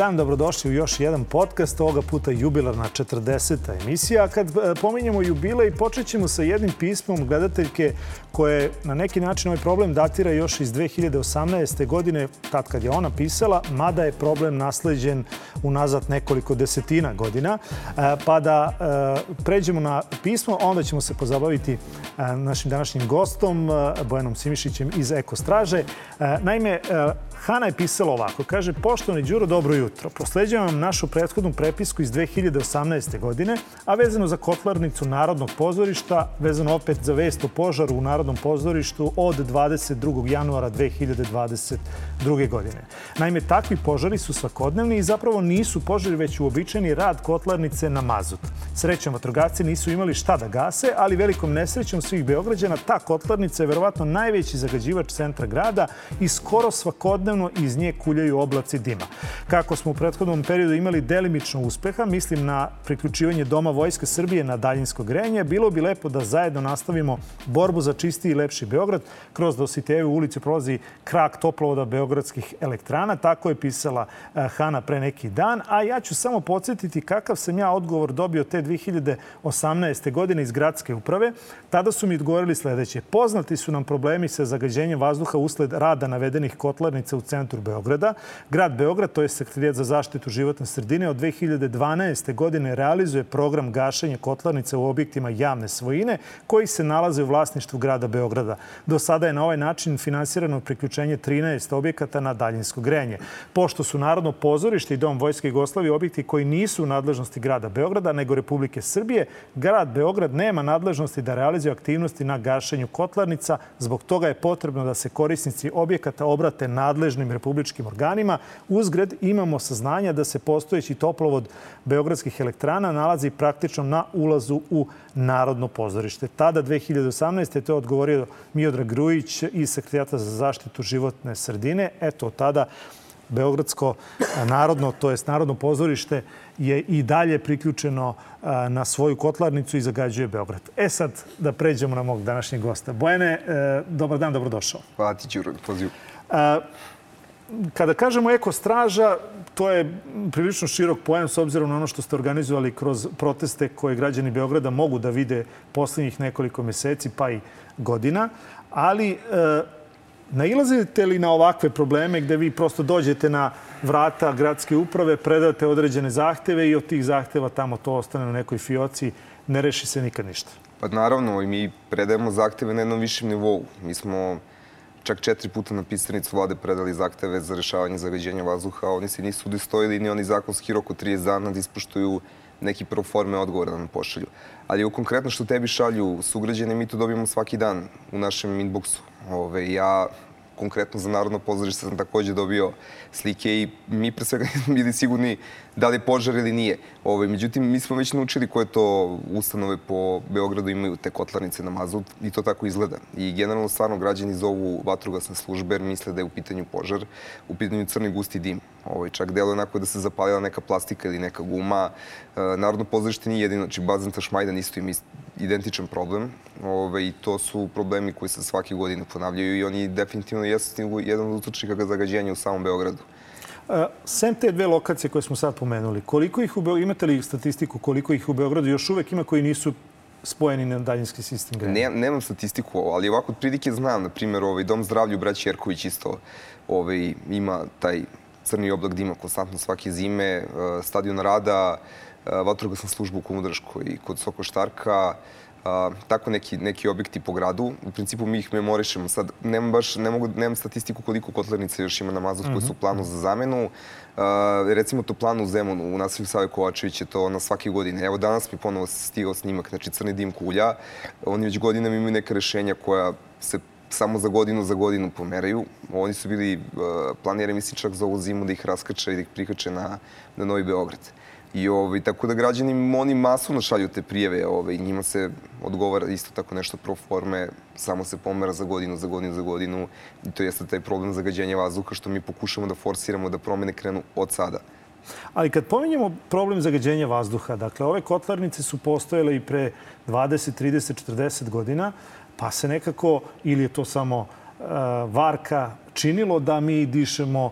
Dan, dobrodošli u još jedan podcast, ovoga puta jubilarna 40. emisija. Kad e, pominjemo jubilej, počet ćemo sa jednim pismom gledateljke koje na neki način ovaj problem datira još iz 2018. godine, tad kad je ona pisala, mada je problem nasleđen unazad nekoliko desetina godina. E, pa da e, pređemo na pismo, onda ćemo se pozabaviti našim današnjim gostom, Bojanom Simišićem iz Eko Straže. Naime, Hana je pisala ovako, kaže, poštovani Đuro, dobro jutro. Prosleđujem vam našu prethodnu prepisku iz 2018. godine, a vezano za kotlarnicu Narodnog pozorišta, vezano opet za vest o požaru u Narodnom pozorištu od 22. januara 2022. godine. Naime, takvi požari su svakodnevni i zapravo nisu požari, već uobičajeni rad kotlarnice na mazut. Srećom, vatrogasci nisu imali šta da gase, ali velikom nesrećom svih Beograđana ta kotlarnica je verovatno najveći zagađivač centra grada i skoro svakodnevno iz nje kuljaju oblaci dima. Kako smo u prethodnom periodu imali delimično uspeha, mislim na priključivanje Doma Vojske Srbije na daljinsko grejanje, bilo bi lepo da zajedno nastavimo borbu za čisti i lepši Beograd. Kroz Dositejevu ulicu prolazi krak toplovoda Beogradskih elektrana. Tako je pisala eh, Hana pre neki dan. A ja ću samo podsjetiti kakav sam ja odgovor dobio te 2018. godine iz gradske uprave. Tada su mi odgovorili sledeće. Poznati su nam problemi sa zagađenjem vazduha usled rada navedenih kotlarnica u centru Beograda. Grad Beograd, to je Sekretarijat za zaštitu životne sredine, od 2012. godine realizuje program gašenja kotlarnica u objektima javne svojine koji se nalaze u vlasništvu grada Beograda. Do sada je na ovaj način finansirano priključenje 13 objekata na daljinsko grejanje. Pošto su Narodno pozorište i Dom Vojske Jugoslavije objekti koji nisu u nadležnosti grada Beograda, nego Republike Srbije, grad Beograd nema nadležnosti da realizuje aktivnosti na gašenju kotlarnica. Zbog toga je potrebno da se korisnici objekata obrate nadležnim republičkim organima. Uzgred imamo saznanja da se postojeći toplovod Beogradskih elektrana nalazi praktično na ulazu u Narodno pozorište. Tada, 2018. je to odgovorio Miodrag Grujić iz Sekretarijata za zaštitu životne sredine. Eto, tada Beogradsko narodno, to jest Narodno pozorište, je i dalje priključeno na svoju kotlarnicu i zagađuje Beograd. E sad, da pređemo na mog današnjeg gosta. Bojene, e, dobar dan, dobrodošao. Hvala ti, Đuro, pozivu. Kada kažemo eko straža, to je prilično širok pojam s obzirom na ono što ste organizovali kroz proteste koje građani Beograda mogu da vide poslednjih nekoliko meseci pa i godina. Ali nailazite li na ovakve probleme gde vi prosto dođete na vrata gradske uprave, predate određene zahteve i od tih zahteva tamo to ostane na nekoj fioci, ne reši se nikad ništa? Pa naravno, i mi predajemo zahteve na jednom višem nivou. Mi smo čak četiri puta na pisarnicu vlade predali zahteve za rešavanje zagađenja vazduha, a oni se nisu udostojili ni oni zakonski rok od 30 dana da ispoštuju neki proforme odgovora da nam pošalju. Ali u konkretno što tebi šalju sugrađene, mi to dobijamo svaki dan u našem inboxu. Ove, ja konkretno za Narodno pozorište sam takođe dobio slike i mi pre svega nismo bili sigurni da li je požar ili nije. Ove, međutim, mi smo već naučili koje to ustanove po Beogradu imaju te kotlarnice na mazut i to tako izgleda. I generalno stvarno građani zovu vatrogasne službe jer misle da je u pitanju požar, u pitanju crni gusti dim. Ovaj, čak delo onako da se zapalila neka plastika ili neka guma. E, Narodno pozorište nije jedino, znači bazen Tašmajdan isto ima identičan problem. Ove, ovaj, I to su problemi koji se svake godine ponavljaju i oni definitivno jesu jedan od uzročnika zagađenja u samom Beogradu. Sem te dve lokacije koje smo sad pomenuli, koliko ih u Beogradu, imate li statistiku koliko ih u Beogradu još uvek ima koji nisu spojeni na daljinski sistem grejanja? Ne, nemam statistiku, ali ovako otprilike znam, na primjer, ovaj, Dom zdravlja u Braći Jerković isto ovaj, ima taj crni oblak dima konstantno svake zime, eh, stadion rada, eh, vatrogasna služba u Komudraškoj kod Soko Štarka, a, tako neki, neki objekti po gradu. U principu mi ih memorišemo. Sad, nemam baš, ne mogu, nemam statistiku koliko kotlarnica još ima na Mazut mm -hmm. koji su u planu za zamenu. A, recimo to planu u Zemunu, u naselju Save Kovačević je to na svake godine. Evo danas mi ponovo stigao snimak, znači crni dim kulja. Oni već godinama imaju neka rešenja koja se samo za godinu za godinu pomeraju. Oni su bili uh, planirani, mislim čak za ovu zimu da ih raskače i da ih prikače na, na Novi Beograd. I ovaj, tako da građani, oni masovno šalju te prijeve, ovaj, njima se odgovara isto tako nešto pro forme, samo se pomera za godinu, za godinu, za godinu. I to jeste taj problem zagađenja vazduha što mi pokušamo da forsiramo da promene krenu od sada. Ali kad pominjemo problem zagađenja vazduha, dakle, ove kotlarnice su postojale i pre 20, 30, 40 godina, pa se nekako, ili je to samo uh, varka, činilo da mi dišemo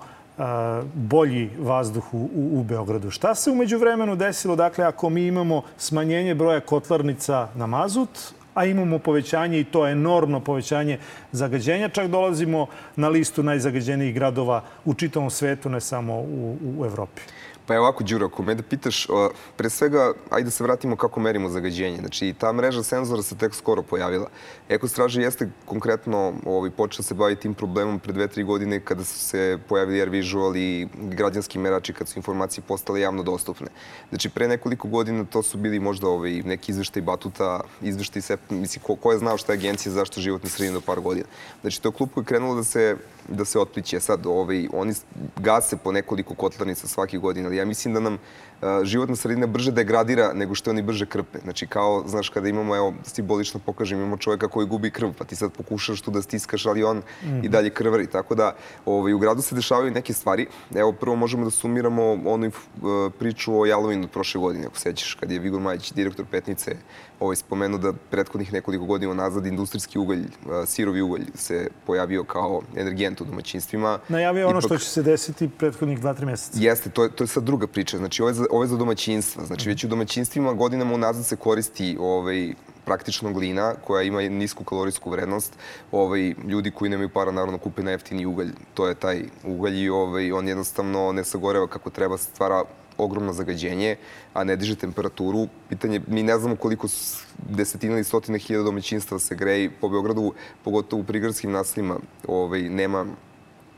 bolji vazduh u, u Beogradu. Šta se umeđu vremenu desilo? Dakle, ako mi imamo smanjenje broja kotlarnica na mazut, a imamo povećanje i to enormno povećanje zagađenja. Čak dolazimo na listu najzagađenijih gradova u čitavom svetu, ne samo u, u Evropi. Pa je ovako, Đuro, ako me da pitaš, pre svega, ajde da se vratimo kako merimo zagađenje. Znači, ta mreža senzora se tek skoro pojavila. Ekostraža jeste konkretno ovaj, počela se baviti tim problemom pre dve, tri godine kada su se pojavili Air Visual i građanski merači kad su informacije postale javno dostupne. Znači, pre nekoliko godina to su bili možda ovaj, neki izveštaj Batuta, izveštaj SEP, mislim, ko, ko je znao šta je Agencija za zaštitu životne sredine do par godina. Znači, to klub koji je krenulo da se, da se otpliće. Sad, ovaj, oni gase po nekoliko kotlarnica svake godine, ja mislim da nam životna sredina brže degradira nego što oni brže krpe. Znači, kao, znaš, kada imamo, evo, simbolično pokažem, imamo čovjeka koji gubi krv, pa ti sad pokušaš tu da stiskaš, ali on mm -hmm. i dalje krvari. Tako da, ovaj, u gradu se dešavaju neke stvari. Evo, prvo možemo da sumiramo onu priču o Jalovinu od prošle godine, ako sećaš, kad je Vigor Majić, direktor Petnice, ovaj, spomenuo da prethodnih nekoliko godina nazad industrijski ugalj, sirovi ugalj se pojavio kao energent u domaćinstvima. Najavio ono Ipak, što će se desiti prethodnih 2-3 meseca. Jeste, to je, to je sad druga priča. Znači, ovo je ovo je za domaćinstva. Znači, već u domaćinstvima godinama unazad se koristi ovaj, praktično glina koja ima nisku kalorijsku vrednost. Ovaj, ljudi koji nemaju para naravno kupe jeftini ugalj. To je taj ugalj i ovaj, on jednostavno ne sagoreva kako treba, stvara ogromno zagađenje, a ne diže temperaturu. Pitanje, mi ne znamo koliko desetina ili stotine hiljada domaćinstva se greji po Beogradu, pogotovo u prigradskim naseljima, ovaj, nema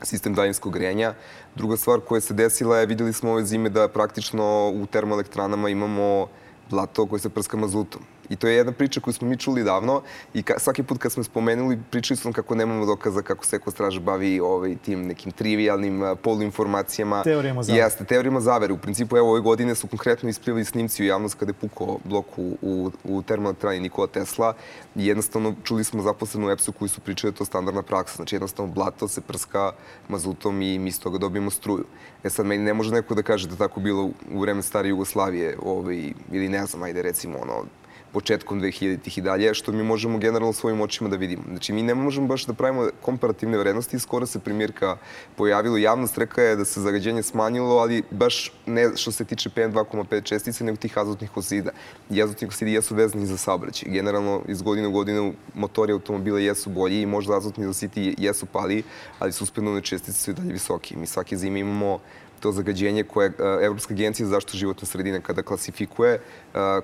sistem daljinskog grejanja. Druga stvar koja se desila je, videli smo ove zime da praktično u termoelektranama imamo blato koje se prska mazutom. I to je jedna priča koju smo mi čuli davno i ka, svaki put kad smo spomenuli, pričali smo kako nemamo dokaza kako se Ekostraž bavi ovaj, tim nekim trivialnim poluinformacijama. Teorijama zavere. Jeste, teorijama zavere. U principu, evo, ove godine su konkretno isplivali snimci u javnost kada je pukao blok u, u, u termoelektrani Nikola Tesla i jednostavno čuli smo zaposlenu u EPS-u koji su pričali da to standardna praksa. Znači, jednostavno, blato se prska mazutom i mi iz toga dobijemo struju. E sad, meni ne može neko da kaže da tako bilo u vreme stare Jugoslavije ovaj, ili ne znam, ajde recimo ono, početkom 2000-ih i dalje, što mi možemo generalno svojim očima da vidimo. Znači, mi ne možemo baš da pravimo komparativne vrednosti. Skoro se primjerka pojavilo, javnost reka je da se zagađenje smanjilo, ali baš ne što se tiče PM2,5 čestice, nego tih azotnih oksida. I azotnih oksidi jesu vezani za saobraćaj. Generalno, iz godine u godinu motori automobila jesu bolji i možda azotni oksidi jesu pali, ali suspendovne čestice su i dalje visoki. Mi svake zime imamo to zagađenje koje e, Evropska agencija za zaštitu životne sredine kada klasifikuje, e,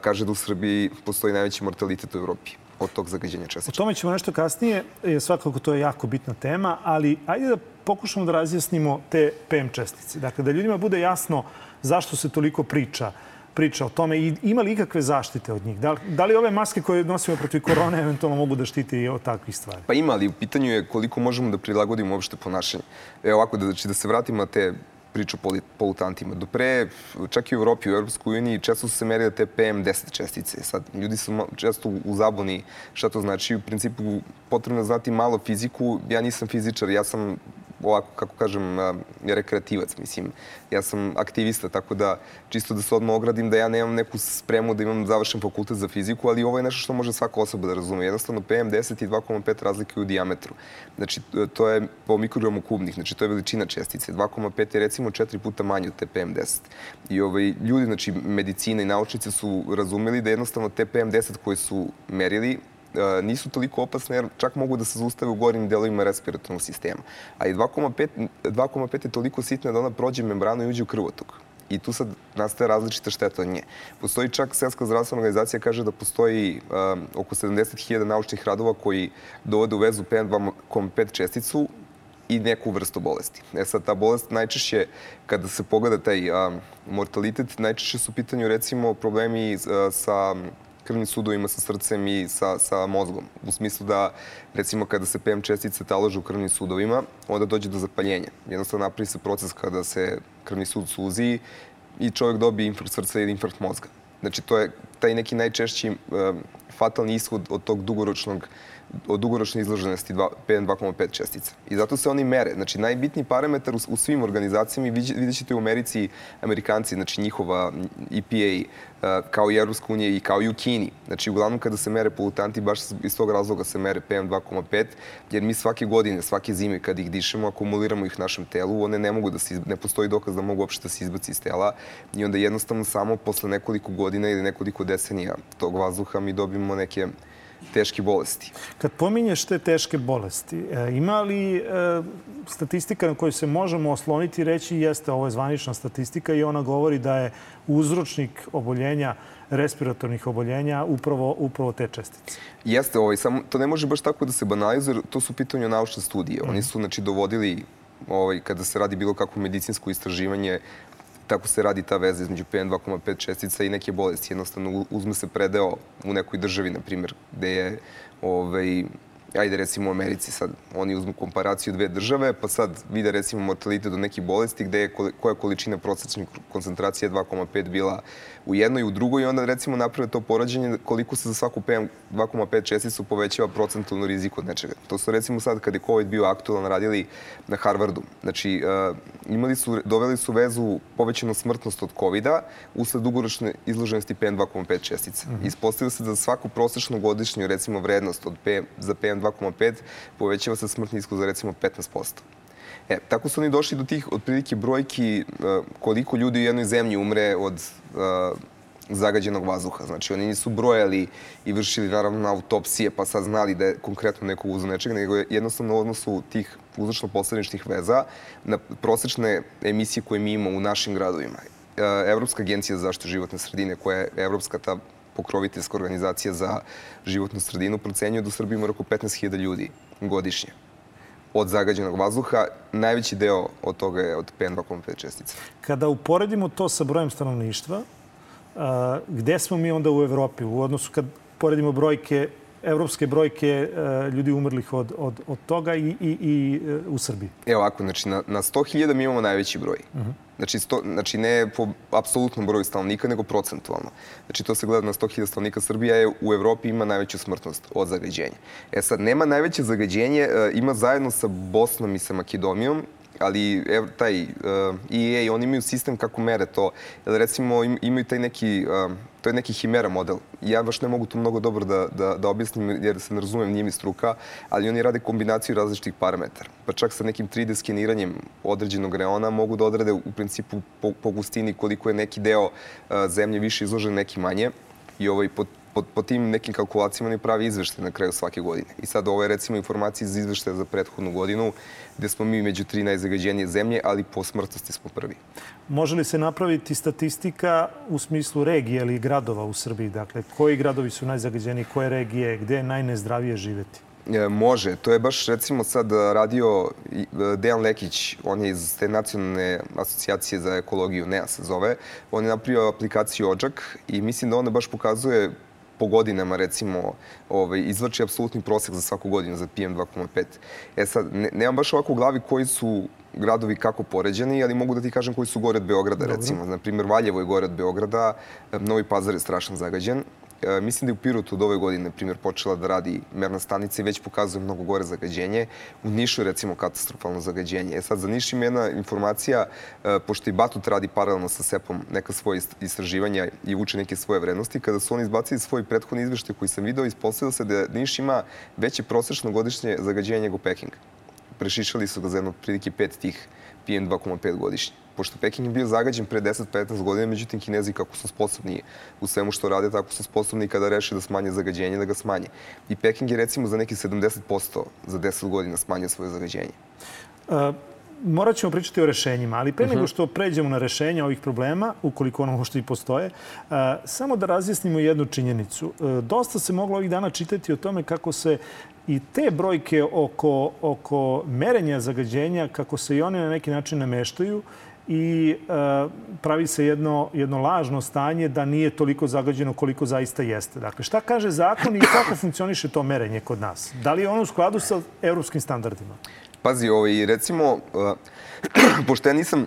kaže da u Srbiji postoji najveći mortalitet u Evropi od tog zagađenja čestica. O tome ćemo nešto kasnije, svakako to je jako bitna tema, ali ajde da pokušamo da razjasnimo te PM čestice. Dakle, da ljudima bude jasno zašto se toliko priča priča o tome i ima li ikakve zaštite od njih? Da li, da li ove maske koje nosimo protiv korone eventualno mogu da štiti i od takvih stvari? Pa ima, ali u pitanju je koliko možemo da prilagodimo uopšte ponašanje. Evo ovako, da, znači, da se vratimo na te priča o polutantima. Do pre, čak i u Evropi, u Europskoj uniji, često su se merile te PM10 čestice. Sad, ljudi su često u zabuni šta to znači. U principu, potrebno je znati malo fiziku. Ja nisam fizičar, ja sam ovako, kako kažem, rekreativac, mislim. Ja sam aktivista, tako da čisto da se odmah ogradim da ja nemam neku spremu da imam završen fakultet za fiziku, ali ovo je nešto što može svaka osoba da razume. Jednostavno, PM10 i 2,5 razlike u dijametru. Znači, to je po mikrogramu kubnih, znači to je veličina čestice. 2,5 je recimo četiri puta manje od te PM10. I ovaj, ljudi, znači, medicina i naučnici su razumeli da jednostavno te PM10 koje su merili nisu toliko opasne jer čak mogu da se zaustave u gornjim delovima respiratornog sistema. A i 2,5 je toliko sitna da ona prođe membranu i uđe u krvotok. I tu sad nastaje različita šteta od nje. Postoji čak Svetska zdravstvena organizacija kaže da postoji um, oko 70.000 naučnih radova koji dovode u vezu PM2,5 česticu i neku vrstu bolesti. E sad, ta bolest najčešće, kada se pogleda taj um, mortalitet, najčešće su u pitanju recimo problemi sa krvnim sudovima sa srcem i sa, sa mozgom. U smislu da, recimo, kada se PM čestice talože u krvnim sudovima, onda dođe do zapaljenja. Jednostavno napravi se proces kada se krvni sud suzi i čovjek dobije infarkt srca ili infarkt mozga. Znači, to je taj neki najčešći uh, fatalni ishod od tog dugoročnog od dugoročne izloženosti PM2,5 čestica. I zato se oni mere. Znači, najbitniji parametar u, svim organizacijama, vidjet ćete u Americi, Amerikanci, znači njihova EPA, kao i Evropska unija i kao i u Kini. Znači, uglavnom kada se mere polutanti, baš iz tog razloga se mere PM2,5, jer mi svake godine, svake zime kad ih dišemo, akumuliramo ih našem telu, one ne mogu da se, ne postoji dokaz da mogu uopšte da se izbaci iz tela i onda jednostavno samo posle nekoliko godina ili nekoliko decenija tog vazduha mi dobijemo neke teške bolesti. Kad pominješ te teške bolesti, e, ima li e, statistika na kojoj se možemo osloniti i reći jeste ovo je zvanična statistika i ona govori da je uzročnik oboljenja respiratornih oboljenja upravo, upravo te čestice. Jeste, ovaj, samo, to ne može baš tako da se banalizuje, to su pitanje naučne studije. Oni su znači, dovodili ovaj, kada se radi bilo kakvo medicinsko istraživanje, tako se radi ta veza između PM2,5 čestica i neke bolesti. Jednostavno uzme se predeo u nekoj državi, na primjer, gde je ovaj, ajde recimo u Americi sad, oni uzmu komparaciju dve države, pa sad vide recimo mortalitet do nekih bolesti gde je koja količina prosečne koncentracije 2,5 bila u jednoj i u drugoj i onda recimo naprave to porađenje koliko se za svaku PM2,5 česticu povećava procentalno rizik od nečega. To su recimo sad kad je COVID bio aktualan radili na Harvardu. Znači, uh, imali su, doveli su vezu povećanu smrtnost od COVID-a usled dugoročne izloženosti PM2,5 čestica. Mm -hmm. Ispostavilo se da za svaku prosečnu godišnju recimo vrednost od PM, za PM2,5 povećava se smrtni iskod za recimo 15%. E, tako su oni došli do tih otprilike brojki uh, koliko ljudi u jednoj zemlji umre od uh, zagađenog vazduha. Znači, oni nisu brojali i vršili naravno autopsije pa sad znali da je konkretno neko uzeo nečega, nego je jednostavno u odnosu tih uzročno-posljedničnih veza na prosečne emisije koje mi imamo u našim gradovima. Uh, Evropska agencija za zaštitu životne sredine, koja je evropska ta pokroviteljska organizacija za životnu sredinu, procenjuje da u Srbiji ima oko 15.000 ljudi godišnje od zagađenog vazduha. Najveći deo od toga je od PM2,5 čestica. Kada uporedimo to sa brojem stanovništva, gde smo mi onda u Evropi u odnosu kad poredimo brojke evropske brojke ljudi umrlih od, od, od toga i, i, i e, u Srbiji? Evo ovako, znači na, na 100.000 mi imamo najveći broj. Uh -huh. Znači, sto, znači ne po apsolutnom broju stanovnika, nego procentualno. Znači to se gleda na 100.000 stanovnika. Srbija je u Evropi ima najveću smrtnost od zagađenja. E sad, nema najveće zagađenje, e, ima zajedno sa Bosnom i sa Makedonijom ali taj uh, EA, oni imaju sistem kako mere to. Recimo im, imaju taj neki, uh, to je neki himera model. Ja baš ne mogu to mnogo dobro da, da, da objasnim jer se ne razumem, nije mi struka, ali oni rade kombinaciju različitih parametara. Pa čak sa nekim 3D skeniranjem određenog reona mogu da odrede u principu po, po gustini koliko je neki deo uh, zemlje više izložen, neki manje. I ovaj, po, po, po tim nekim kalkulacijama oni pravi izveštaj na kraju svake godine. I sad ovo je recimo informacija iz izveštaja za prethodnu godinu gde smo mi među tri najzagađenije zemlje, ali po smrtnosti smo prvi. Može li se napraviti statistika u smislu regije ili gradova u Srbiji? Dakle, koji gradovi su najzagađeniji, koje regije, gde je najnezdravije živeti? E, može. To je baš recimo sad radio e, Dejan Lekić, on je iz te nacionalne asocijacije za ekologiju, NEA se zove. On je napravio aplikaciju Ođak i mislim da ona baš pokazuje po godinama, recimo, ovaj, izvrči apsolutni prosek za svaku godinu za PM2,5. E sad, ne, nemam baš ovako u glavi koji su gradovi kako poređeni, ali mogu da ti kažem koji su gore od Beograda, Dobro. recimo. Naprimjer, Valjevo je gore od Beograda, Novi Pazar je strašno zagađen. E, mislim da je u Pirotu od ove godine, na primjer, počela da radi merna stanica i već pokazuje mnogo gore zagađenje. U Nišu je, recimo, katastrofalno zagađenje. E sad, za Niš ima jedna informacija, e, pošto i Batut radi paralelno sa SEP-om neka svoje istraživanja i uče neke svoje vrednosti, kada su oni izbacili svoj prethodni izveštaj koji sam video, ispostavilo se da Niš ima veće prosečno godišnje zagađenje nego Peking. Prešišali su ga za jedno prilike pet tih PM2,5 godišnje pošto Peking je bio zagađen pre 10-15 godina, međutim Kinezi kako su sposobni u svemu što rade, tako su sposobni kada reše da smanje zagađenje, da ga smanje. I Peking je recimo za neki 70% za 10 godina smanjio svoje zagađenje. Uh, morat ćemo pričati o rešenjima, ali pre uh -huh. nego mhm. što pređemo na rešenja ovih problema, ukoliko ono što i postoje, uh, samo da razjasnimo jednu činjenicu. Uh, dosta se moglo ovih dana čitati o tome kako se i te brojke oko, oko merenja zagađenja, kako se i one na neki način nameštaju, i e, pravi se jedno, jedno lažno stanje da nije toliko zagađeno koliko zaista jeste. Dakle, šta kaže zakon i kako funkcioniše to merenje kod nas? Da li je ono u skladu sa evropskim standardima? Pazi, ovaj, recimo, uh, pošto ja nisam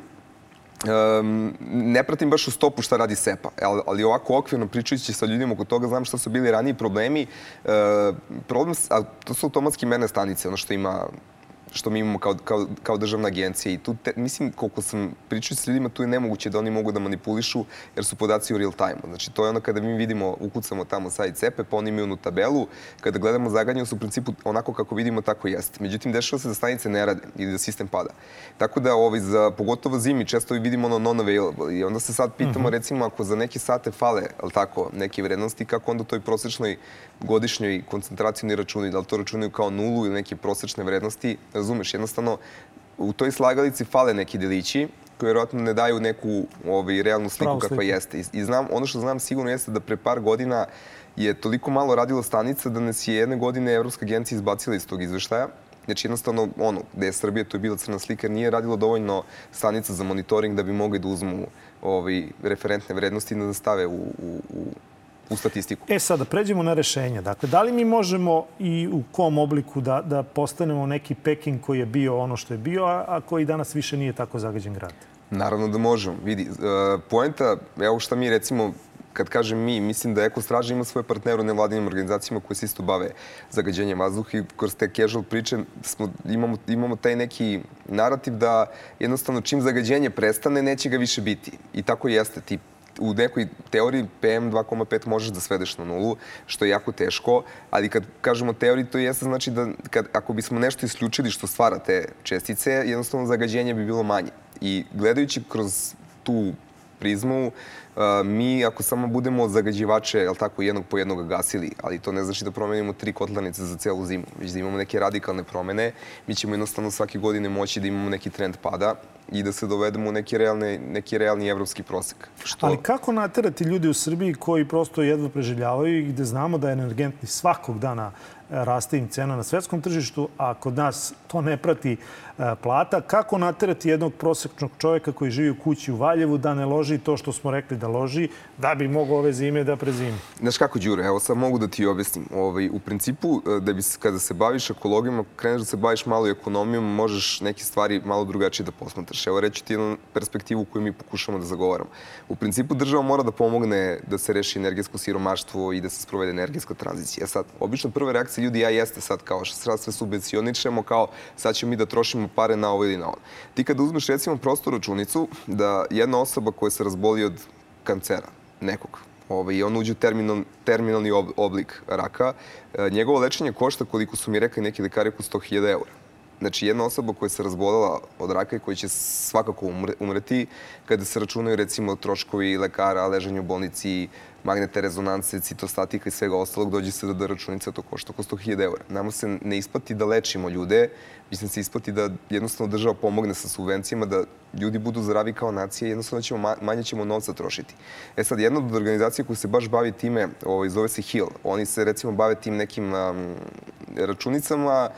Um, ne pratim baš u stopu šta radi SEPA, ali, ali ovako okvirno pričajući sa ljudima oko toga, znam šta su bili raniji problemi. Uh, problem, a to su automatski merne stanice, ono što ima što mi imamo kao, kao, kao državna agencija. I tu, te, mislim, koliko sam pričao s ljudima, tu je nemoguće da oni mogu da manipulišu, jer su podaci u real time. Znači, to je ono kada mi vidimo, ukucamo tamo sajt CEPE, pa oni imaju onu tabelu, kada gledamo zagađanje, su u principu onako kako vidimo, tako jeste. Međutim, dešava se da stanice ne rade ili da sistem pada. Tako da, ovaj, za, pogotovo zimi, često vidimo ono non-available. I onda se sad pitamo, mm -hmm. recimo, ako za neke sate fale, ali tako, neke vrednosti, kako onda toj prosečnoj godišnjoj koncentracijnoj računi, da li to računaju kao nulu ili neke prosečne vrednosti, razumeš, jednostavno u toj slagalici fale neki delići koji vjerojatno ne daju neku ovaj, realnu sliku kakva sliku. jeste. I, I znam, ono što znam sigurno jeste da pre par godina je toliko malo radila stanica da nas je jedne godine Evropska agencija izbacila iz tog izveštaja. Znači jednostavno, ono, gde je Srbija, to je bila crna slika, nije radilo dovoljno stanica za monitoring da bi mogli da uzmu ovaj, referentne vrednosti i da stave u, u, u u statistiku. E sada, pređemo na rešenje. Dakle, da li mi možemo i u kom obliku da, da postanemo neki Peking koji je bio ono što je bio, a, a koji danas više nije tako zagađen grad? Naravno da možemo. Vidi, uh, poenta, evo šta mi recimo kad kažem mi, mislim da Ekostraža ima svoje partnere u nevladinim organizacijama koje se isto bave zagađenjem vazduha i kroz te casual priče smo, imamo, imamo taj neki narativ da jednostavno čim zagađenje prestane, neće ga više biti. I tako jeste. Ti u nekoj teoriji PM 2,5 možeš da svedeš na nulu, što je jako teško, ali kad kažemo teoriji, to jeste znači da kad, ako bismo nešto isključili što stvara te čestice, jednostavno zagađenje bi bilo manje. I gledajući kroz tu prizmu, mi ako samo budemo zagađivače, jel tako, jednog po jednog gasili, ali to ne znači da promenimo tri kotlarnice za celu zimu, već da imamo neke radikalne promene, mi ćemo jednostavno svake godine moći da imamo neki trend pada i da se dovedemo u neki, neki realni evropski prosek. Što... Ali kako naterati ljudi u Srbiji koji prosto jedva preživljavaju i gde znamo da je energentni svakog dana raste im cena na svetskom tržištu, a kod nas to ne prati e, plata. Kako naterati jednog prosečnog čoveka koji živi u kući u Valjevu da ne loži to što smo rekli da loži, da bi mogao ove zime da prezimi? Znaš kako, Đure, evo sad mogu da ti objasnim. Ovaj, u principu, e, da bi, kada se baviš ekologijom, kreneš da se baviš malo ekonomijom, možeš neke stvari malo drugačije da posmatraš. Evo reći ti jednu perspektivu koju mi pokušamo da zagovaramo. U principu, država mora da pomogne da se reši energetsko siromaštvo i da se sprovede energetska tranzicija. Sad, obično prva reakcija ljudi, ja jeste sad kao sad sve subvencioničemo, kao sad ćemo mi da trošimo pare na ovo ili na ono. Ti kada uzmeš recimo prostu računicu da jedna osoba koja se razboli od kancera, nekog, ovaj, i on uđe u terminal, terminalni oblik raka, e, njegovo lečenje košta, koliko su mi rekli neki lekari, oko 100.000 eura. Znači, jedna osoba koja se razbolela od raka i koja će svakako umreti, kada se računaju recimo troškovi lekara, ležanje u bolnici, magnete rezonance, citostatika i svega ostalog, dođe se do, do računica, to košta oko 100.000 eura. Nama se ne isplati da lečimo ljude, mislim se isplati da jednostavno država pomogne sa subvencijama, da ljudi budu zdravi kao nacija, jednostavno ćemo, manje ćemo novca trošiti. E sad, jedna od organizacija koja se baš bavi time, ovaj, zove se HIL, oni se recimo bave tim nekim um, računicama,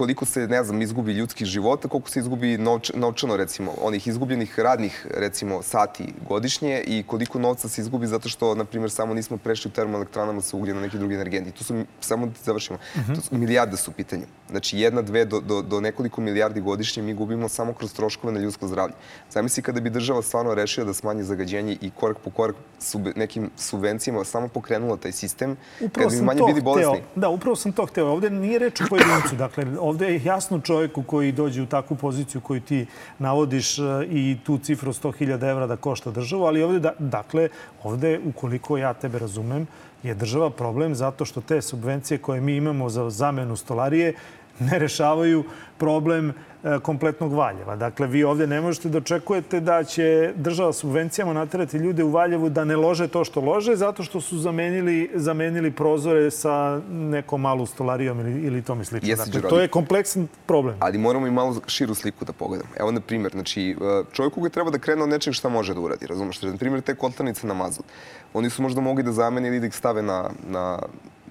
koliko se, ne znam, izgubi ljudskih života, koliko se izgubi novč, novčano, recimo, onih izgubljenih radnih, recimo, sati godišnje i koliko novca se izgubi zato što, na primjer, samo nismo prešli u termoelektranama sa ugljen na neki drugi energenti. Tu su, samo da završimo, uh -huh. to su, milijarde su pitanje. Znači, jedna, dve, do, do, do nekoliko milijardi godišnje mi gubimo samo kroz troškove na ljudsko zdravlje. Zamisli kada bi država stvarno rešila da smanji zagađenje i korak po korak sub, nekim subvencijama samo pokrenula taj sistem, upravo kada bi manje bili bolesni. Hteo, da, upravo sam to hteo. Ovde nije reč o pojedincu. Dakle, ovde je jasno čovjeku koji dođe u takvu poziciju koju ti navodiš e, i tu cifru 100.000 evra da košta državu, ali ovde, da, dakle, ovde, ukoliko ja tebe razumem, je država problem zato što te subvencije koje mi imamo za zamenu stolarije ne rešavaju problem E, kompletnog Valjeva. Dakle, vi ovde ne možete da očekujete da će država subvencijama naterati ljude u Valjevu da ne lože to što lože zato što su zamenili, zamenili prozore sa nekom malu stolarijom ili, ili to mi slično. Jeste, dakle, to je kompleksan problem. Ali moramo i malo širu sliku da pogledamo. Evo, na primjer, znači, e, čovjek koji treba da krene od nečeg šta može da uradi, razumeš? Na primjer, te kotlarnice na mazut. Oni su možda mogli da zamene ili da ih stave na, na,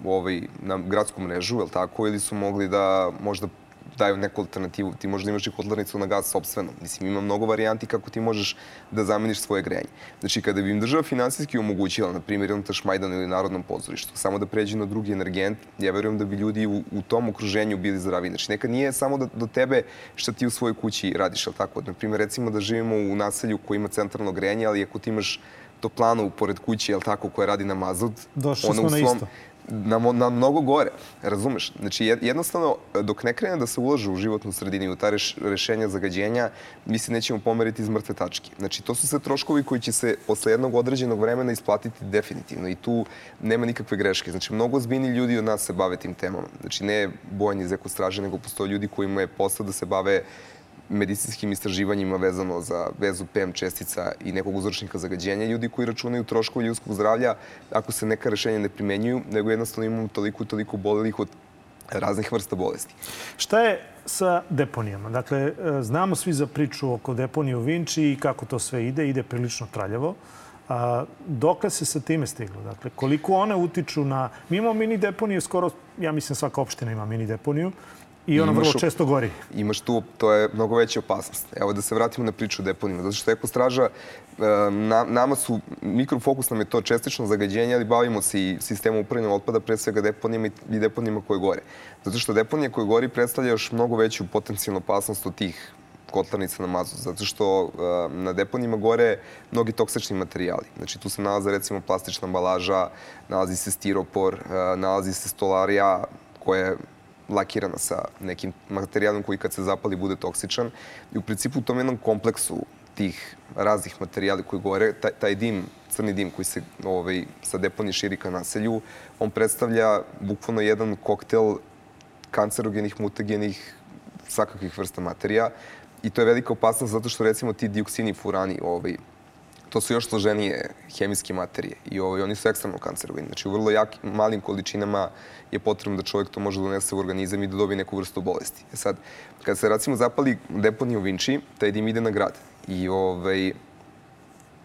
ovaj, na gradsku mrežu, je tako? Ili su mogli da možda daju neku alternativu. Ti možda imaš i kotlarnicu na gas sobstveno. Mislim, ima mnogo varijanti kako ti možeš da zameniš svoje grejanje. Znači, kada bi im država finansijski omogućila, na primjer, jednom Tašmajdanu ili Narodnom pozorištu, samo da pređe na drugi energent, ja verujem da bi ljudi u, u tom okruženju bili zdravi. Znači, nekad nije samo da, do tebe šta ti u svojoj kući radiš, ali tako? Na primjer, recimo da živimo u naselju koji ima centralno grejanje, ali ako ti imaš toplanu pored kuće, jel tako, koja radi na mazut, Došli smo na isto na, na mnogo gore, razumeš? Znači, jednostavno, dok ne krene da se ulaže u životnu sredinu i u ta reš, rešenja zagađenja, mi se nećemo pomeriti iz mrtve tačke. Znači, to su sve troškovi koji će se posle jednog određenog vremena isplatiti definitivno i tu nema nikakve greške. Znači, mnogo zbini ljudi od nas se bave tim temama. Znači, ne bojanje iz ekostraže, nego postoje ljudi kojima je posao da se bave medicinskim istraživanjima vezano za vezu PM čestica i nekog uzročnika zagađenja, ljudi koji računaju troškovi ljudskog zdravlja ako se neka rešenja ne primenjuju, nego jednostavno imamo toliko toliko bolelih od raznih vrsta bolesti. Šta je sa deponijama? Dakle, e, znamo svi za priču oko deponije u Vinči i kako to sve ide. Ide prilično traljavo. Dokle se sa time stiglo? Dakle, koliko one utiču na... Mi imamo mini deponije, skoro, ja mislim svaka opština ima mini deponiju. I ona vrlo često gori. Imaš tu, to je mnogo veća opasnost. Evo da se vratimo na priču o deponima. Zato što ekostraža, na, nama su, mikrofokus nam je to čestično zagađenje, ali bavimo se i sistemom upravljanja otpada, pre svega deponijama i deponijama koje gore. Zato što deponije koje gori predstavlja još mnogo veću potencijalnu opasnost od tih kotlarnica na mazu, zato što uh, na deponijima gore mnogi toksični materijali. Znači tu se nalaze recimo plastična ambalaža, nalazi se stiropor, uh, nalazi se stolarija koja je lakirana sa nekim materijalom koji kad se zapali bude toksičan. I u principu u tom jednom kompleksu tih raznih materijali koji gore, taj, taj dim, crni dim koji se ovaj, sa deponije širi ka naselju, on predstavlja bukvalno jedan koktel kancerogenih, mutagenih, svakakvih vrsta materija. I to je velika opasnost zato što recimo ti dioksini, furani, ovaj, to su još složenije hemijske materije i ovaj, oni su ekstremno kancerogeni. Znači, u vrlo malim količinama je potrebno da čovjek to može da donese u organizam i da dobije neku vrstu bolesti. E sad, kad se recimo zapali deponija u Vinči, taj dim ide na grad. I ovaj,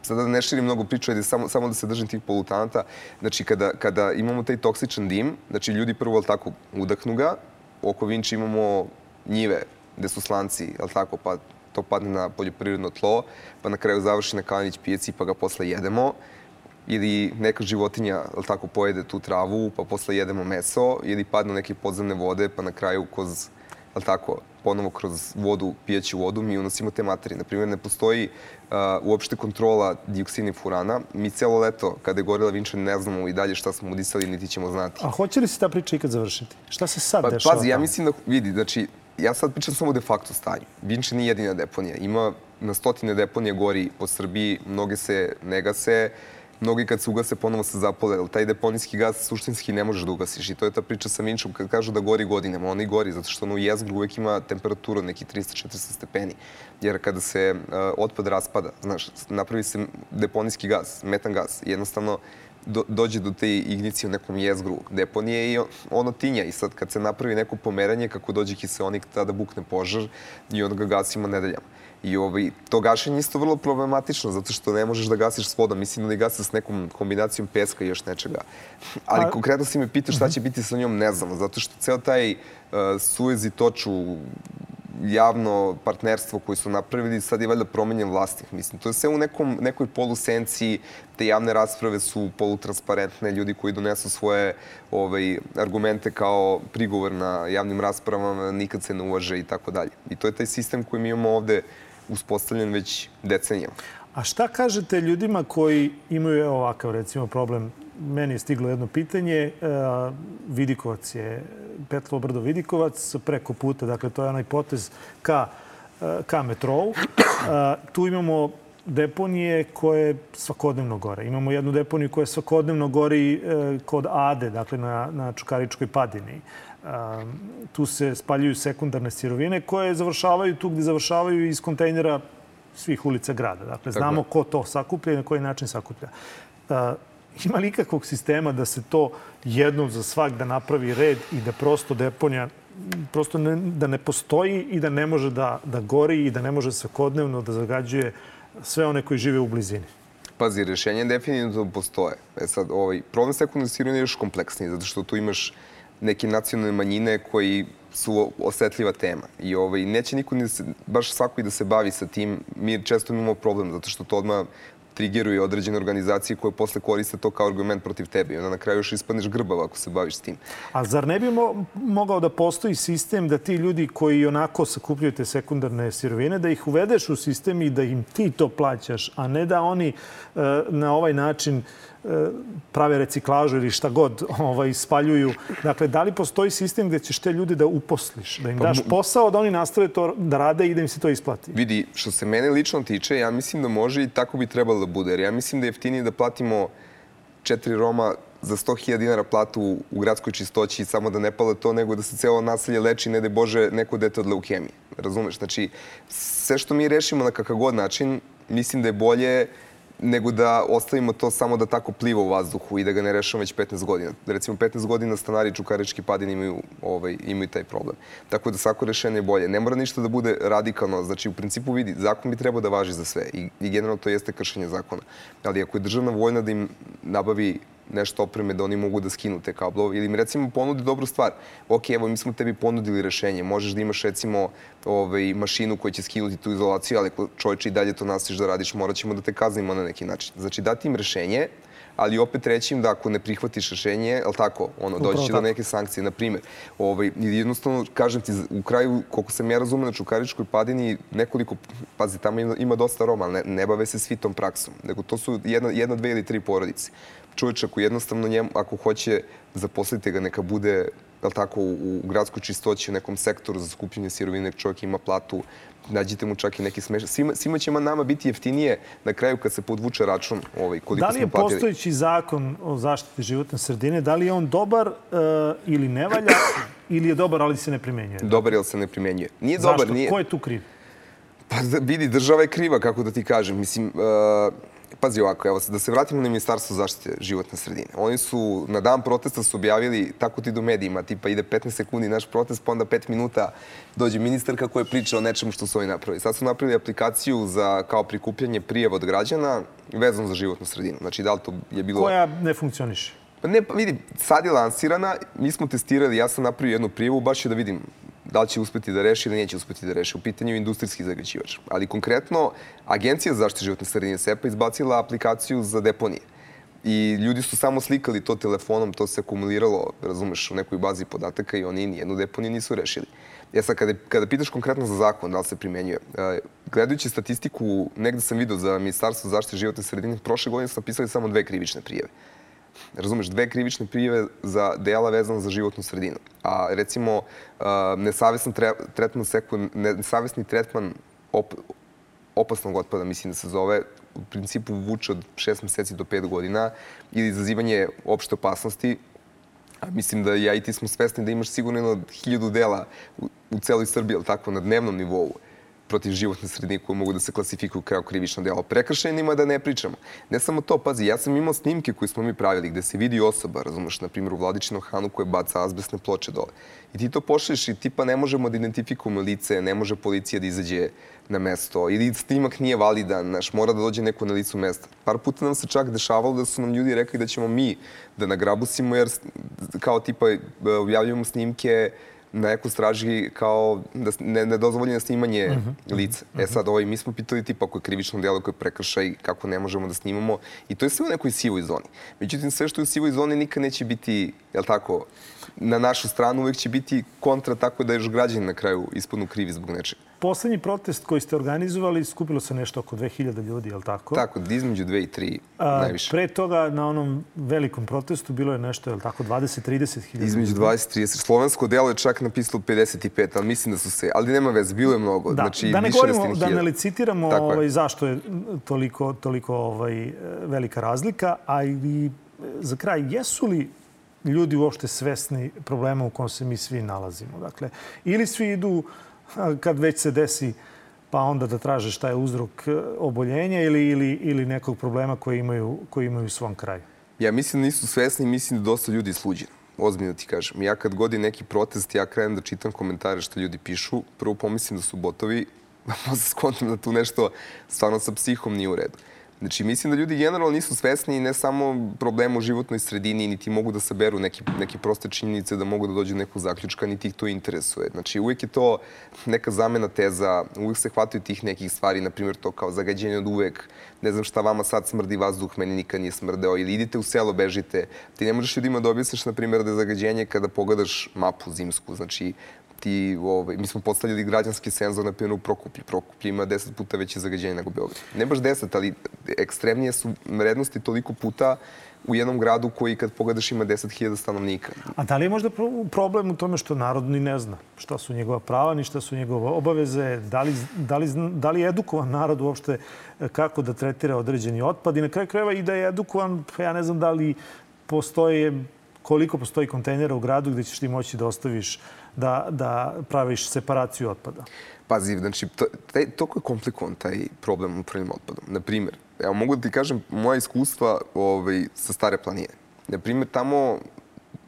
sada da ne širim mnogo priču, ajde samo, samo da se držim tih polutanata. Znači, kada, kada imamo taj toksičan dim, znači ljudi prvo, ali tako, udahnu ga, oko Vinči imamo njive gde su slanci, ali tako, pa to padne na poljoprivredno tlo, pa na kraju završi na kalanić pijaci pa ga posle jedemo ili neka životinja tako pojede tu travu pa posle jedemo meso ili padne neke podzemne vode pa na kraju kroz tako ponovo kroz vodu, pijeću vodu, mi unosimo te materije. Naprimjer, ne postoji uh, uopšte kontrola dioksina i furana. Mi celo leto, kada je gorila Vinčan, ne znamo i dalje šta smo udisali, niti ćemo znati. A hoće li se ta priča ikad završiti? Šta se sad pa, dešava? Pazi, ja mislim da, vidi, znači, ja sad pričam samo o de facto stanju. Vinča nije jedina deponija. Ima na stotine deponije gori po Srbiji, mnoge se ne gase, mnogi kad se ugase ponovo se zapale, ali taj deponijski gas suštinski ne možeš da ugasiš i to je ta priča sa Vinčom kad kažu da gori godinama, on i gori zato što ono u jezgru uvek ima temperaturu od nekih 300-400 stepeni. Jer kada se otpad raspada, znaš, napravi se deponijski gas, metan gas, jednostavno do, dođe do te ignicije u nekom jezgru deponije i ono tinja. I sad kad se napravi neko pomeranje, kako dođe kiseonik, tada bukne požar i onda ga gasimo nedeljama. I ovaj, to gašenje isto vrlo problematično, zato što ne možeš da gasiš s vodom. Mislim da ne gasiš s nekom kombinacijom peska i još nečega. Ali A... konkretno si me pitaš šta će biti sa njom, ne znamo. Zato što ceo taj uh, Suez i Toču javno partnerstvo koje su napravili, sad je valjda promenjen vlasnik. Mislim, to je sve u nekom, nekoj polusenciji, te javne rasprave su polutransparentne, ljudi koji donesu svoje ovaj, argumente kao prigovor na javnim raspravama, nikad se ne uvaže i tako dalje. I to je taj sistem koji mi imamo ovde uspostavljen već decenijama. A šta kažete ljudima koji imaju ovakav, recimo, problem meni je stiglo jedno pitanje. E, Vidikovac je, Petlovo brdo Vidikovac, preko puta, dakle to je onaj potez ka, e, ka metrou. E, tu imamo deponije koje svakodnevno gore. Imamo jednu deponiju koja svakodnevno gori kod Ade, dakle na, na Čukaričkoj padini. Tu se spaljuju sekundarne sirovine koje završavaju tu gde završavaju iz kontejnera svih ulica grada. Dakle, znamo ko to sakuplja i na koji način sakuplja ima li ikakvog sistema da se to jednom za svak da napravi red i da prosto deponija prosto ne, da ne postoji i da ne može da, da gori i da ne može svakodnevno da zagađuje sve one koji žive u blizini? Pazi, rešenje definitivno postoje. E sad, ovaj, problem sekundarnog je još kompleksniji, zato što tu imaš neke nacionalne manjine koji su osetljiva tema i ovaj, neće niko ni da se, baš svako i da se bavi sa tim. Mi često imamo problem zato što to odmah trigeruje određene organizacije koje posle koriste to kao argument protiv tebe i onda na kraju još ispadneš grbav ako se baviš s tim. A zar ne bi mo mogao da postoji sistem da ti ljudi koji onako sakupljaju te sekundarne sirovine, da ih uvedeš u sistem i da im ti to plaćaš, a ne da oni e, na ovaj način prave reciklažu ili šta god ovaj, spaljuju. Dakle, da li postoji sistem gde ćeš te ljude da uposliš, da im pa daš posao, da oni nastave to da rade i da im se to isplati? Vidi, što se mene lično tiče, ja mislim da može i tako bi trebalo da bude. Jer ja mislim da je jeftinije da platimo četiri Roma za 100.000 dinara platu u gradskoj čistoći samo da ne pale to, nego da se celo naselje leči, ne da Bože, neko dete od leukemije. Razumeš? Znači, sve što mi rešimo na kakav god način, mislim da je bolje nego da ostavimo to samo da tako pliva u vazduhu i da ga ne rešamo već 15 godina. Recimo, 15 godina stanari Čukarički padin imaju, ovaj, imaju taj problem. Tako da svako rešenje je bolje. Ne mora ništa da bude radikalno. Znači, u principu vidi, zakon bi trebao da važi za sve i, i generalno to jeste kršenje zakona. Ali ako je državna vojna da im nabavi nešto opreme da oni mogu da skinu te kablove ili mi recimo ponudi dobru stvar. Ok, evo mi smo tebi ponudili rešenje, možeš da imaš recimo ovaj, mašinu koja će skinuti tu izolaciju, ali ako čovječe i dalje to nastaviš da radiš, morat ćemo da te kaznimo na neki način. Znači dati im rešenje, ali opet reći im da ako ne prihvatiš rešenje, ali tako, ono, doći će do neke sankcije. Na primer, ovaj, jednostavno, kažem ti, u kraju, koliko sam ja razumio na Čukaričkoj padini, nekoliko, pazi, tamo ima, ima dosta Roma, ne, ne bave se svi tom praksom, nego to su jedna, jedna, dve ili tri porodice čovječ ako jednostavno njemu, ako hoće zaposlite ga, neka bude da tako, u, u gradskoj čistoći, u nekom sektoru za skupljanje sirovine, čovjek ima platu, nađite mu čak i neki smešan. Svima, svima će nama biti jeftinije na kraju kad se podvuče račun ovaj, koliko Da li je postojići zakon o zaštiti životne sredine, da li je on dobar uh, ili ne valja, ili je dobar, ali se ne primenjuje? Dobar, ali se ne primenjuje. Nije Zašto? dobar, nije... Ko je tu kriv? Pa vidi, država je kriva, kako da ti kažem. Mislim, uh, pazi ovako, evo, da se vratimo na Ministarstvo zaštite životne sredine. Oni su na dan protesta su objavili, tako ti do medijima, tipa ide 15 sekundi naš protest, pa onda 5 minuta dođe ministarka koja priča o nečemu što su oni napravili. Sad su napravili aplikaciju za kao prikupljanje prijeva od građana vezano za životnu sredinu. Znači, da li to je bilo... Koja ne funkcioniše? Pa ne, pa vidi, sad je lansirana, mi smo testirali, ja sam napravio jednu prijevu, baš je da vidim da li će uspeti da reši ili neće uspeti da reši. U pitanju je industrijski zagađivač. Ali konkretno, Agencija za zaštitu životne sredine SEPA izbacila aplikaciju za deponije. I ljudi su samo slikali to telefonom, to se akumuliralo, razumeš, u nekoj bazi podataka i oni nijednu deponiju nisu rešili. E sad, kada, kada pitaš konkretno za zakon, da li se primenjuje, gledajući statistiku, negde sam vidio za Ministarstvo zaštite životne sredine, prošle godine su napisali samo dve krivične prijeve razumeš, dve krivične prijeve za dela vezana za životnu sredinu. A recimo, nesavesni tretman, nesavesni tretman op, opasnog otpada, mislim da se zove, u principu vuče od šest meseci do pet godina ili izazivanje opšte opasnosti, a mislim da ja i ti smo svesni da imaš sigurno jedno hiljadu dela u, u celoj Srbiji, ali tako, na dnevnom nivou protiv životne sredine koje mogu da se klasifikuju kao krivično delo. Prekršajnima da ne pričamo. Ne samo to, pazi, ja sam imao snimke koje smo mi pravili gde se vidi osoba, razumeš, na primjer u Vladičinom Hanu koja baca azbestne ploče dole. I ti to pošliš i tipa ne možemo da identifikujemo lice, ne može policija da izađe na mesto ili snimak nije validan, znaš, mora da dođe neko na licu mesta. Par puta nam se čak dešavalo da su nam ljudi rekli da ćemo mi da nagrabusimo jer kao tipa objavljujemo snimke eko straži kao da ne, nedozvoljeno snimanje uh mhm, -huh. Mhm, lica. Uh -huh. E sad, ovaj, mi smo pitali tipa ako je krivično delo koje prekršaj, kako ne možemo da snimamo. I to je sve u nekoj sivoj zoni. Međutim, sve što je u sivoj zoni nikad neće biti, jel tako, na našu stranu uvek će biti kontra tako da još građani na kraju ispodnu krivi zbog nečega. Poslednji protest koji ste organizovali, skupilo se nešto oko 2000 ljudi, je li tako? Tako, između 2 i 3 A, najviše. Pre toga na onom velikom protestu bilo je nešto, je li tako, 20-30 hiljada? Između 20 30. Slovensko delo je čak napisalo 55, ali mislim da su se, ali nema veze, bilo je mnogo. Da, znači, da ne govorimo, da ne licitiramo ovaj, zašto je toliko, toliko ovaj, velika razlika, a i za kraj, jesu li ljudi uopšte svesni problema u kom se mi svi nalazimo. Dakle, ili svi idu kad već se desi pa onda da traže šta je uzrok e, oboljenja ili, ili, ili nekog problema koji imaju, koji imaju u svom kraju. Ja mislim da nisu svesni i mislim da dosta ljudi sluđeno. Ozbiljno ti kažem. Ja kad god je neki protest, ja krenem da čitam komentare što ljudi pišu. Prvo pomislim da su botovi, pa posle skontam da tu nešto stvarno sa psihom nije u redu. Znači, mislim da ljudi generalno nisu svesni ne samo problema u životnoj sredini, niti mogu da saberu neke, neke proste činjenice da mogu da dođu do nekog zaključka, niti ih to interesuje. Znači, uvijek je to neka zamena teza, uvijek se hvataju tih nekih stvari, na primjer to kao zagađenje od uvek, ne znam šta vama sad smrdi vazduh, meni nikad nije smrdeo, ili idite u selo, bežite. Ti ne možeš ljudima da objasniš, na primjer, da je zagađenje kada pogledaš mapu zimsku. Znači, ti, ovaj, mi smo postavljali građanski senzor na primjer u Prokuplji. Prokuplji ima 10 puta veće zagađenje nego Beograd. Ne baš 10, ali ekstremnije su vrednosti toliko puta u jednom gradu koji kad pogledaš ima 10.000 stanovnika. A da li je možda problem u tome što narod ni ne zna šta su njegova prava, ni šta su njegove obaveze, da li, da li, da li je edukovan narod uopšte e, kako da tretira određeni otpad i na kraju krajeva i da je edukovan, pa ja ne znam da li postoje, koliko postoji kontejnera u gradu gde ćeš ti moći da ostaviš da, da praviš separaciju otpada? Pazi, znači, to, taj, toliko je komplikovan taj problem upravljanjem otpadom. Naprimer, evo mogu da ti kažem moja iskustva ovaj, sa stare planine. Naprimer, tamo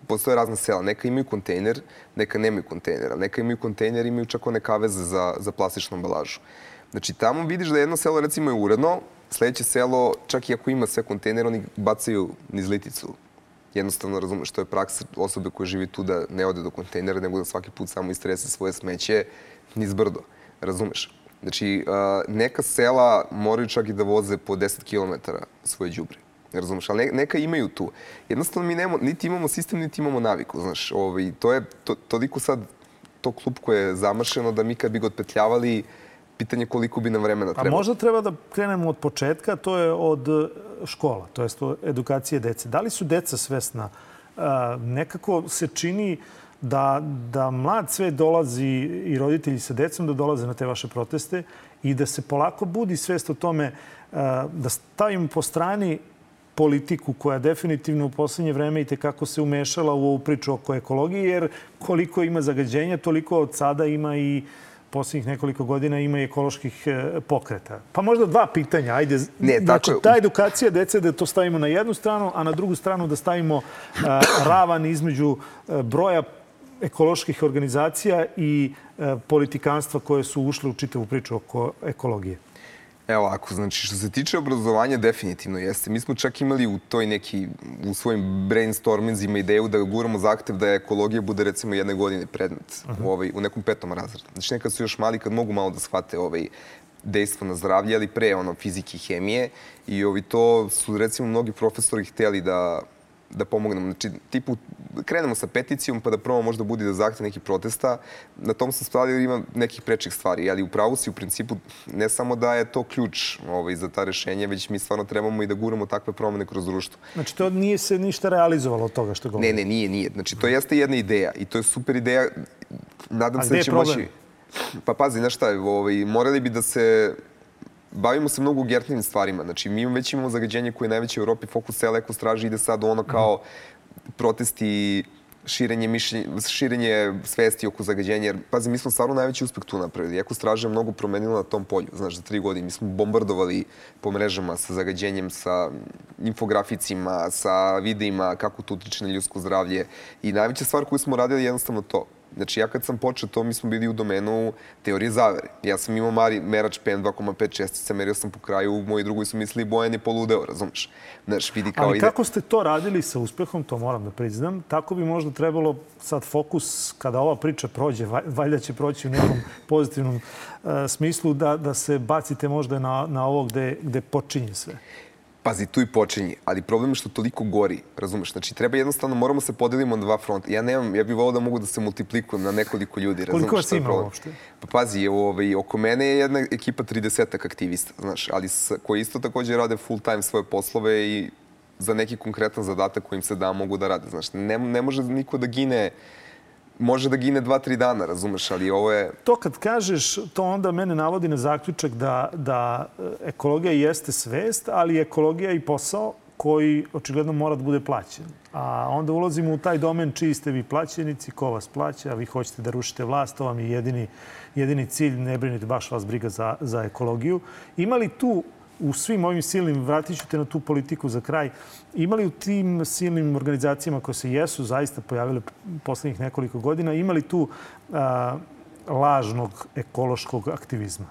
postoje razne sela. Neka imaju kontejner, neka nemaju kontejnera. Neka imaju kontejner, imaju čak one kaveze za, za plastičnu embalažu. Znači, tamo vidiš da jedno selo, recimo, je uredno, sledeće selo, čak i ako ima sve kontejnere, oni bacaju niz liticu jednostavno razumeš, to je praksa osobe koja živi tu da ne ode do kontejnera, nego da svaki put samo istrese svoje smeće niz brdo. Razumeš? Znači, neka sela moraju čak i da voze po 10 km svoje đubre. Razumeš? Ali neka imaju tu. Jednostavno mi nemo, niti imamo sistem, niti imamo naviku. Znaš, ovaj, to je to, toliko sad to klub koje je zamašeno da mi kad bi ga otpetljavali, pitanje koliko bi nam vremena trebalo. A možda treba da krenemo od početka, to je od škola, to je edukacije dece. Da li su deca svesna? Nekako se čini da, da mlad sve dolazi i roditelji sa decom da dolaze na te vaše proteste i da se polako budi svest o tome da stavimo po strani politiku koja definitivno u poslednje vreme i tekako se umešala u ovu priču oko ekologije, jer koliko ima zagađenja, toliko od sada ima i uh, poslednjih nekoliko godina ima i ekoloških e, pokreta. Pa možda dva pitanja. Ajde, ne, znači, tako... ta edukacija dece da to stavimo na jednu stranu, a na drugu stranu da stavimo ravan između uh, broja ekoloških organizacija i uh, politikanstva koje su ušle u čitavu priču oko ekologije. Evo ako, znači što se tiče obrazovanja, definitivno jeste. Mi smo čak imali u toj neki, u svojim brainstormingzima ideju da guramo zahtev da ekologija bude recimo jedne godine predmet uh -huh. u, ovaj, u nekom petom razredu. Znači nekad su još mali, kad mogu malo da shvate ovaj, dejstvo na zdravlje, ali pre ono fizike i hemije. I ovi to su recimo mnogi profesori hteli da da pomognemo. Znači, tipu, krenemo sa peticijom pa da prvo možda budi da zahtje neki protesta. Na tom sam stavio ima nekih prečih stvari, ali u pravu si u principu ne samo da je to ključ ovaj, za ta rešenja, već mi stvarno trebamo i da guramo takve promene kroz društvo. Znači, to nije se ništa realizovalo od toga što govorim? Ne, ne, nije, nije. Znači, to jeste jedna ideja i to je super ideja. Nadam A se da će moći... Pa pazi, znaš šta, ovaj, morali bi da se bavimo se mnogo gertnim stvarima. Znači, mi već imamo zagađenje koje je najveće u Europi, fokus cele ekostraže ide sad ono kao protesti širenje, mišljenja, širenje svesti oko zagađenja. Jer, pazi, mi smo stvarno najveći uspeh tu napravili. Eko straža je mnogo promenila na tom polju. Znaš, za tri godine mi smo bombardovali po mrežama sa zagađenjem, sa infograficima, sa videima kako to utiče na ljudsko zdravlje. I najveća stvar koju smo radili je jednostavno to. Znači, ja kad sam počeo to, mi smo bili u domenu teorije zavere. Ja sam imao mari, merač PM 2,5 čestica, merio sam po kraju, moji drugi su mislili Bojan je poludeo, razumeš? Znaš, vidi kao Ali ide... kako ste to radili sa uspehom, to moram da priznam, tako bi možda trebalo sad fokus, kada ova priča prođe, valjda će proći u nekom pozitivnom uh, smislu, da, da se bacite možda na, na ovo gde, gde počinje sve. Pazi, tu i počinje, ali problem je što toliko gori, razumeš? Znači, treba jednostavno, moramo se podelimo na dva fronta. Ja nemam, ja bih volao da mogu da se multiplikujem na nekoliko ljudi, razumeš? Koliko vas ima uopšte? Pa pazi, ovaj, oko mene je jedna ekipa 30 aktivista, znaš, ali s, koji isto takođe rade full time svoje poslove i za neki konkretan zadatak kojim se da mogu da rade, znaš. Ne, ne može niko da gine može da gine dva, tri dana, razumeš, ali ovo je... To kad kažeš, to onda mene navodi na zaključak da, da e, ekologija jeste svest, ali ekologija i posao koji očigledno mora da bude plaćen. A onda ulazimo u taj domen čiji ste vi plaćenici, ko vas plaća, vi hoćete da rušite vlast, to vam je jedini, jedini cilj, ne brinite baš vas briga za, za ekologiju. Ima li tu u svim ovim silnim, vratit ću te na tu politiku za kraj, imali u tim silnim organizacijama koje se jesu zaista pojavile poslednjih nekoliko godina, imali tu a, lažnog ekološkog aktivizma?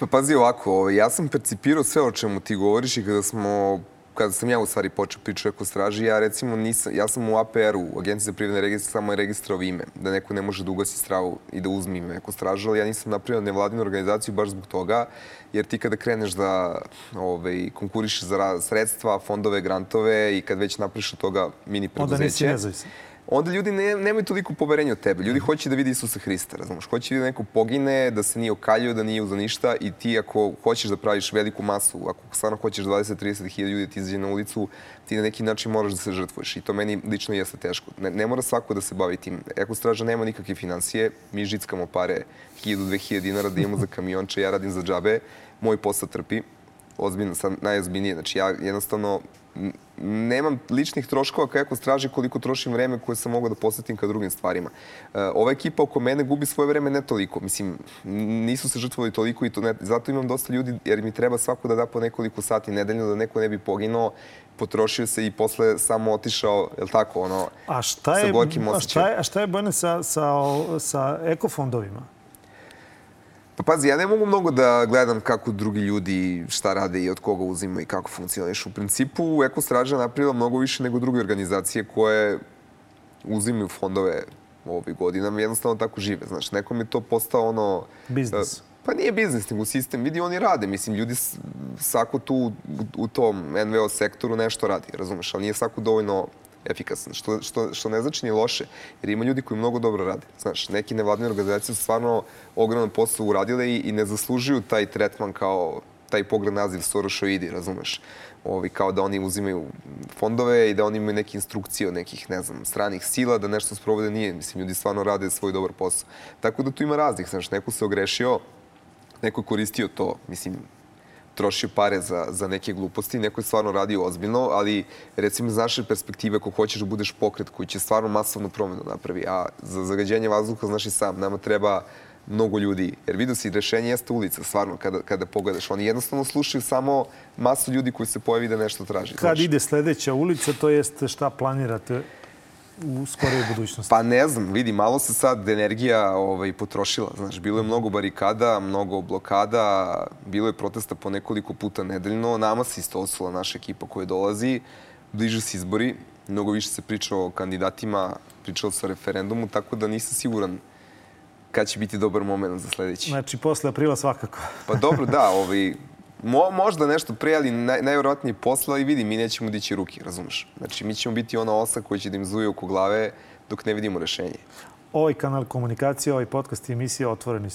Pa pazi ovako, ovaj, ja sam percipirao sve o čemu ti govoriš i kada smo kada sam ja u stvari počeo priču eko straži, ja recimo nisam, ja sam u APR-u, Agenciji za privredne registre, samo je registrao ime, da neko ne može da ugasi stravu i da uzme ime eko straža, ali ja nisam napravio nevladinu organizaciju baš zbog toga, jer ti kada kreneš da ovaj, konkurišeš za sredstva, fondove, grantove i kad već napraviš od toga mini preduzeće... Onda nisi nezavisan onda ljudi ne, nemaju toliko poverenja od tebe. Ljudi hoće da vidi Isusa Hrista, razumeš? Hoće da neko pogine, da se nije okaljio, da nije za ništa i ti ako hoćeš da praviš veliku masu, ako stvarno hoćeš 20-30 hiljada ljudi da ti izađe na ulicu, ti na neki način moraš da se žrtvuješ i to meni lično jeste teško. Ne, ne mora svako da se bavi tim. Eko straža nema nikakve financije, mi žickamo pare 1000-2000 dinara da imamo za kamionče, ja radim za džabe, moj posao trpi, ozbiljno, sad najozbiljnije. Znači ja jednostavno nemam ličnih troškova kako straži koliko trošim vreme koje sam mogao da posvetim ka drugim stvarima. E, ova ekipa oko mene gubi svoje vreme ne toliko. Mislim, nisu se žrtvovali toliko i to ne, zato imam dosta ljudi jer mi treba svako da da po nekoliko sati nedeljno da neko ne bi poginuo potrošio se i posle samo otišao, je li tako, ono, a šta je, sa gorkim osjećajem. A šta je, a šta je Bojane sa, sa, sa ekofondovima? Pa pazi, ja ne mogu mnogo da gledam kako drugi ljudi šta rade i od koga uzima i kako funkcioniš. U principu, Eko Straža napravila mnogo više nego druge organizacije koje uzimaju fondove ovih godina, jednostavno tako žive. Znaš, nekom je to postao ono... Biznis. Pa nije biznis, nego sistem. Vidi, oni rade. Mislim, ljudi svako tu u tom NVO sektoru nešto radi, razumeš? Ali nije svako dovoljno efikasan, što, što, što ne znači ni loše, jer ima ljudi koji mnogo dobro rade. Znaš, neki nevladne organizacije su stvarno ogroman posao uradile i, i ne zaslužuju taj tretman kao taj pogled naziv Sorošoidi, razumeš? Ovi, kao da oni uzimaju fondove i da oni imaju neke instrukcije od nekih, ne znam, stranih sila, da nešto sprovode nije. Mislim, ljudi stvarno rade svoj dobar posao. Tako da tu ima raznih, znaš, neko se ogrešio, neko koristio to, mislim, trošio pare za, za neke gluposti, neko je stvarno radio ozbiljno, ali recimo iz naše perspektive, ako hoćeš da budeš pokret koji će stvarno masovnu promenu napravi, a za zagađenje vazduha znaš i sam, nama treba mnogo ljudi. Jer vidio si, rešenje jeste ulica, stvarno, kada, kada pogledaš. Oni jednostavno slušaju samo masu ljudi koji se pojavi da nešto traži. Kad znaš. ide sledeća ulica, to jeste šta planirate u skorijoj budućnosti? Pa ne znam, vidi, malo se sad energija ovaj, potrošila. Znaš, bilo je mnogo barikada, mnogo blokada, bilo je protesta po nekoliko puta nedeljno. Nama se isto osula naša ekipa koja dolazi. Bliže se izbori, mnogo više se priča o kandidatima, pričalo se o referendumu, tako da nisam siguran kad će biti dobar moment za sledeći. Znači, posle aprila svakako. Pa dobro, da, ovaj, Mo, možda nešto pre, ali naj, najvjerojatnije posla i vidi, mi nećemo dići ruke, razumeš? Znači, mi ćemo biti ona osa koja će da im zuje oko glave dok ne vidimo rešenje. Ovaj kanal komunikacije, ovaj podcast i emisija otvoreni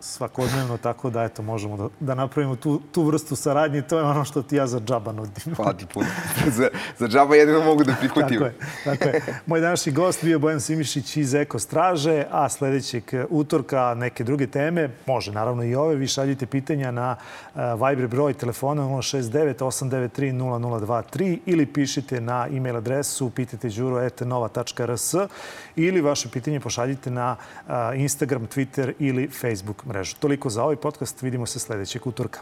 svakodnevno, tako da eto, možemo da, da napravimo tu, tu vrstu saradnje. To je ono što ti ja za džaba nudim. Hvala ti puno. za, za džaba jedino mogu da prikutim. tako je, tako je. Moj današnji gost bio Bojan Simišić iz Eko Straže, a sledećeg utorka neke druge teme, može naravno i ove, vi šaljite pitanja na uh, Viber broj telefona 069 893 0023 ili pišite na e-mail adresu pitajteđuro.nova.rs ili vaše pitanje pošaljite na uh, Instagram, Twitter ili Facebook mrežu. Toliko za ovaj podcast, vidimo se sledećeg utorka.